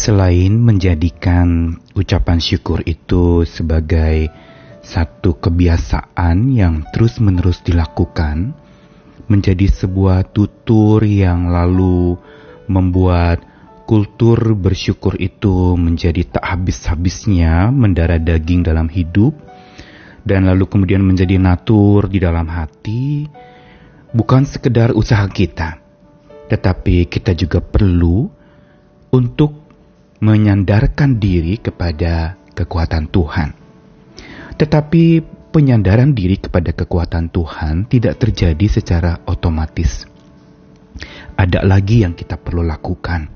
Selain menjadikan ucapan syukur itu sebagai satu kebiasaan yang terus-menerus dilakukan, menjadi sebuah tutur yang lalu membuat kultur bersyukur itu menjadi tak habis-habisnya mendarah daging dalam hidup, dan lalu kemudian menjadi natur di dalam hati, bukan sekedar usaha kita, tetapi kita juga perlu untuk menyandarkan diri kepada kekuatan Tuhan. Tetapi penyandaran diri kepada kekuatan Tuhan tidak terjadi secara otomatis. Ada lagi yang kita perlu lakukan,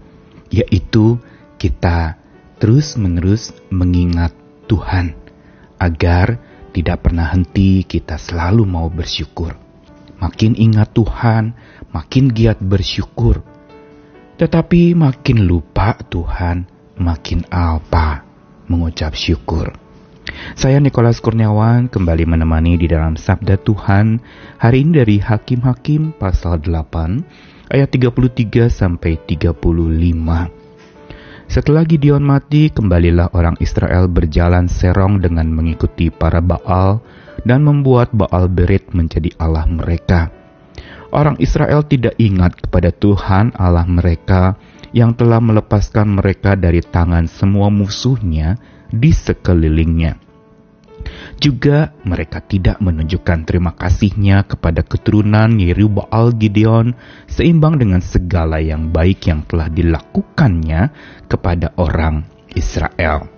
yaitu kita terus-menerus mengingat Tuhan agar tidak pernah henti kita selalu mau bersyukur. Makin ingat Tuhan, makin giat bersyukur. Tetapi makin lupa Tuhan, makin alpa mengucap syukur. Saya Nikolas Kurniawan kembali menemani di dalam Sabda Tuhan hari ini dari Hakim-Hakim pasal 8 ayat 33 sampai 35. Setelah Gideon mati, kembalilah orang Israel berjalan serong dengan mengikuti para Baal dan membuat Baal Berit menjadi Allah mereka. Orang Israel tidak ingat kepada Tuhan Allah mereka yang telah melepaskan mereka dari tangan semua musuhnya di sekelilingnya. Juga mereka tidak menunjukkan terima kasihnya kepada keturunan Yerubaal Gideon seimbang dengan segala yang baik yang telah dilakukannya kepada orang Israel.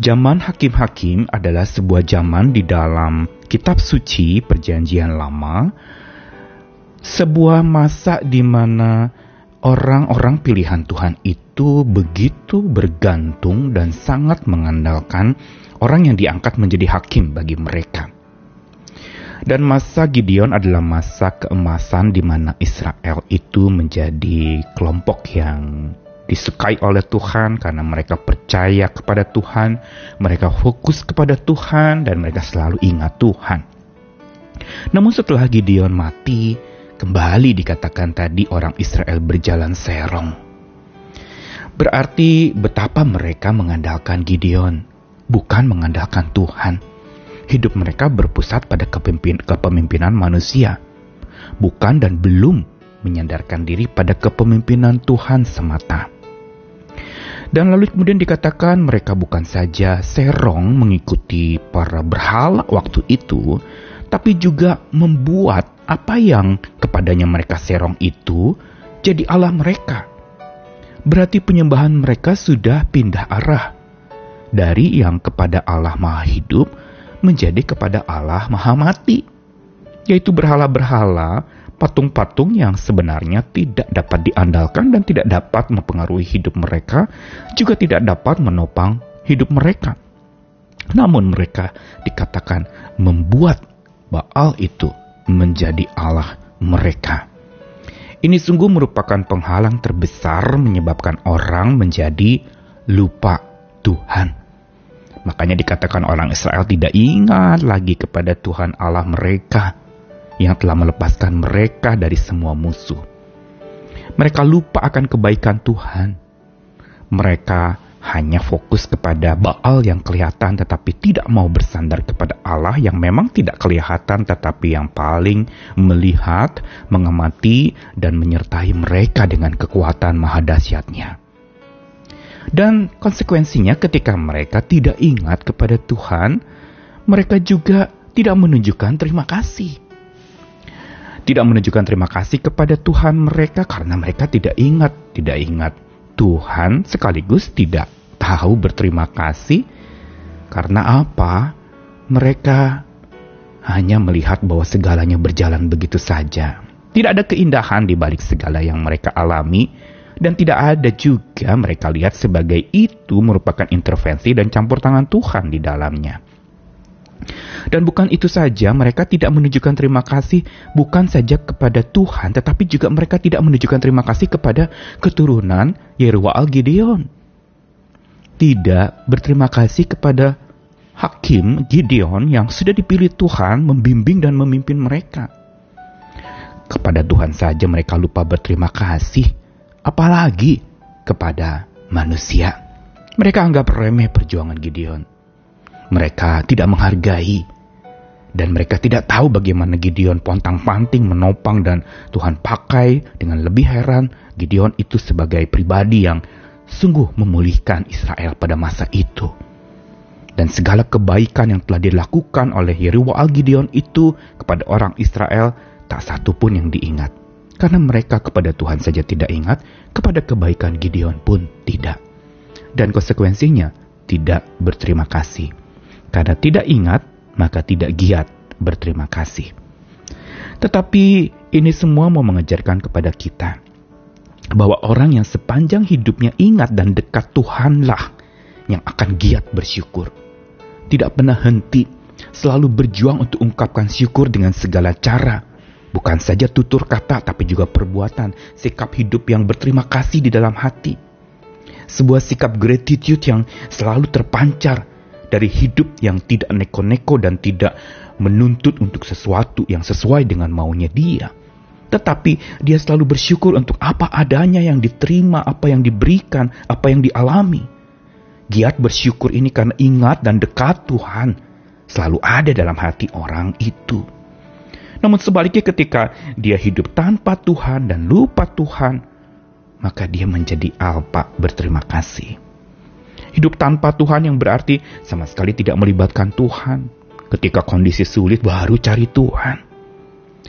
Zaman hakim-hakim adalah sebuah zaman di dalam kitab suci perjanjian lama, sebuah masa di mana orang-orang pilihan Tuhan itu begitu bergantung dan sangat mengandalkan orang yang diangkat menjadi hakim bagi mereka. Dan masa Gideon adalah masa keemasan di mana Israel itu menjadi kelompok yang disukai oleh Tuhan karena mereka percaya kepada Tuhan, mereka fokus kepada Tuhan, dan mereka selalu ingat Tuhan. Namun setelah Gideon mati, Kembali dikatakan tadi orang Israel berjalan serong. Berarti betapa mereka mengandalkan Gideon, bukan mengandalkan Tuhan. Hidup mereka berpusat pada kepemimpin, kepemimpinan manusia, bukan dan belum menyandarkan diri pada kepemimpinan Tuhan semata. Dan lalu kemudian dikatakan mereka bukan saja serong mengikuti para berhala waktu itu, tapi juga membuat apa yang kepadanya mereka serong itu jadi Allah mereka. Berarti penyembahan mereka sudah pindah arah dari yang kepada Allah Maha Hidup menjadi kepada Allah Maha Mati, yaitu berhala-berhala, patung-patung yang sebenarnya tidak dapat diandalkan dan tidak dapat mempengaruhi hidup mereka, juga tidak dapat menopang hidup mereka. Namun mereka dikatakan membuat Baal itu menjadi Allah mereka. Ini sungguh merupakan penghalang terbesar menyebabkan orang menjadi lupa Tuhan. Makanya dikatakan orang Israel tidak ingat lagi kepada Tuhan Allah mereka yang telah melepaskan mereka dari semua musuh. Mereka lupa akan kebaikan Tuhan. Mereka hanya fokus kepada Baal yang kelihatan tetapi tidak mau bersandar kepada Allah yang memang tidak kelihatan tetapi yang paling melihat, mengamati, dan menyertai mereka dengan kekuatan maha dahsyatnya. Dan konsekuensinya ketika mereka tidak ingat kepada Tuhan, mereka juga tidak menunjukkan terima kasih. Tidak menunjukkan terima kasih kepada Tuhan mereka karena mereka tidak ingat, tidak ingat Tuhan sekaligus tidak tahu berterima kasih karena apa? Mereka hanya melihat bahwa segalanya berjalan begitu saja. Tidak ada keindahan di balik segala yang mereka alami dan tidak ada juga mereka lihat sebagai itu merupakan intervensi dan campur tangan Tuhan di dalamnya. Dan bukan itu saja, mereka tidak menunjukkan terima kasih bukan saja kepada Tuhan, tetapi juga mereka tidak menunjukkan terima kasih kepada keturunan Yerubaal Gideon. Tidak berterima kasih kepada Hakim Gideon yang sudah dipilih Tuhan membimbing dan memimpin mereka. Kepada Tuhan saja mereka lupa berterima kasih, apalagi kepada manusia. Mereka anggap remeh perjuangan Gideon. Mereka tidak menghargai dan mereka tidak tahu bagaimana Gideon pontang-panting menopang dan Tuhan pakai dengan lebih heran Gideon itu sebagai pribadi yang sungguh memulihkan Israel pada masa itu. Dan segala kebaikan yang telah dilakukan oleh Yerubaal Gideon itu kepada orang Israel tak satu pun yang diingat. Karena mereka kepada Tuhan saja tidak ingat, kepada kebaikan Gideon pun tidak. Dan konsekuensinya tidak berterima kasih. Karena tidak ingat, maka tidak giat berterima kasih. Tetapi ini semua mau mengajarkan kepada kita bahwa orang yang sepanjang hidupnya ingat dan dekat Tuhanlah yang akan giat bersyukur. Tidak pernah henti, selalu berjuang untuk ungkapkan syukur dengan segala cara. Bukan saja tutur kata, tapi juga perbuatan, sikap hidup yang berterima kasih di dalam hati. Sebuah sikap gratitude yang selalu terpancar dari hidup yang tidak neko-neko dan tidak menuntut untuk sesuatu yang sesuai dengan maunya dia. Tetapi dia selalu bersyukur untuk apa adanya yang diterima, apa yang diberikan, apa yang dialami. Giat bersyukur ini karena ingat dan dekat Tuhan selalu ada dalam hati orang itu. Namun sebaliknya ketika dia hidup tanpa Tuhan dan lupa Tuhan, maka dia menjadi alpa berterima kasih. Hidup tanpa Tuhan yang berarti sama sekali tidak melibatkan Tuhan. Ketika kondisi sulit baru cari Tuhan.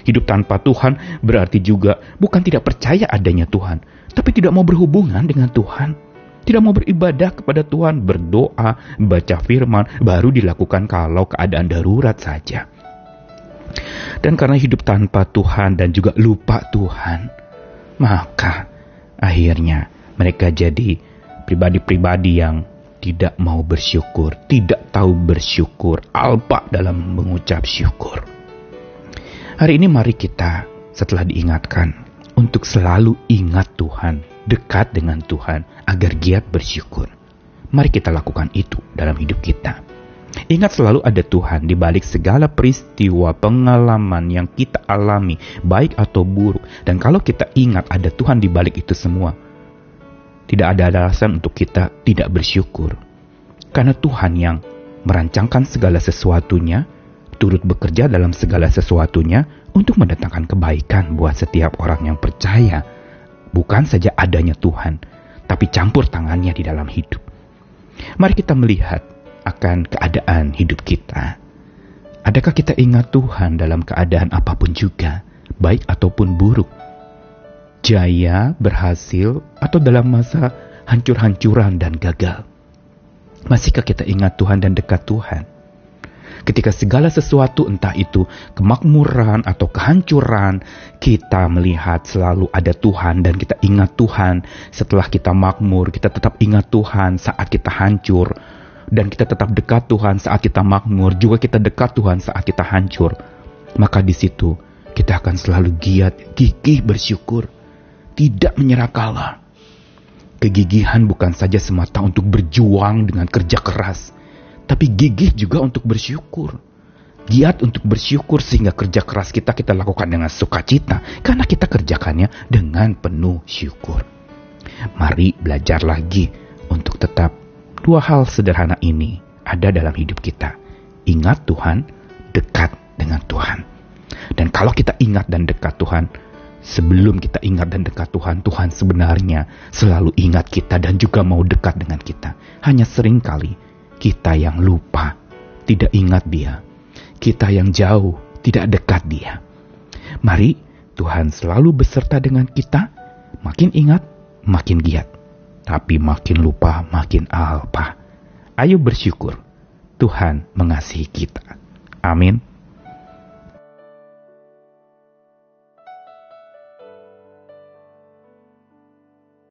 Hidup tanpa Tuhan berarti juga bukan tidak percaya adanya Tuhan, tapi tidak mau berhubungan dengan Tuhan. Tidak mau beribadah kepada Tuhan, berdoa, baca firman, baru dilakukan kalau keadaan darurat saja. Dan karena hidup tanpa Tuhan dan juga lupa Tuhan, maka akhirnya mereka jadi pribadi-pribadi yang tidak mau bersyukur, tidak tahu bersyukur, alpa dalam mengucap syukur. Hari ini mari kita setelah diingatkan untuk selalu ingat Tuhan, dekat dengan Tuhan agar giat bersyukur. Mari kita lakukan itu dalam hidup kita. Ingat selalu ada Tuhan di balik segala peristiwa pengalaman yang kita alami, baik atau buruk. Dan kalau kita ingat ada Tuhan di balik itu semua, tidak ada alasan untuk kita tidak bersyukur. Karena Tuhan yang merancangkan segala sesuatunya, turut bekerja dalam segala sesuatunya untuk mendatangkan kebaikan buat setiap orang yang percaya. Bukan saja adanya Tuhan, tapi campur tangannya di dalam hidup. Mari kita melihat akan keadaan hidup kita. Adakah kita ingat Tuhan dalam keadaan apa pun juga, baik ataupun buruk? Jaya, berhasil, atau dalam masa hancur-hancuran dan gagal? Masihkah kita ingat Tuhan dan dekat Tuhan? Ketika segala sesuatu entah itu kemakmuran atau kehancuran, kita melihat selalu ada Tuhan dan kita ingat Tuhan. Setelah kita makmur, kita tetap ingat Tuhan saat kita hancur. Dan kita tetap dekat Tuhan saat kita makmur, juga kita dekat Tuhan saat kita hancur. Maka di situ kita akan selalu giat, gigih bersyukur tidak menyerah kalah. Kegigihan bukan saja semata untuk berjuang dengan kerja keras, tapi gigih juga untuk bersyukur. Giat untuk bersyukur sehingga kerja keras kita kita lakukan dengan sukacita karena kita kerjakannya dengan penuh syukur. Mari belajar lagi untuk tetap dua hal sederhana ini ada dalam hidup kita. Ingat Tuhan, dekat dengan Tuhan. Dan kalau kita ingat dan dekat Tuhan, Sebelum kita ingat dan dekat Tuhan, Tuhan sebenarnya selalu ingat kita dan juga mau dekat dengan kita. Hanya sering kali kita yang lupa, tidak ingat dia. Kita yang jauh, tidak dekat dia. Mari Tuhan selalu beserta dengan kita, makin ingat, makin giat. Tapi makin lupa, makin alpa. Ayo bersyukur, Tuhan mengasihi kita. Amin.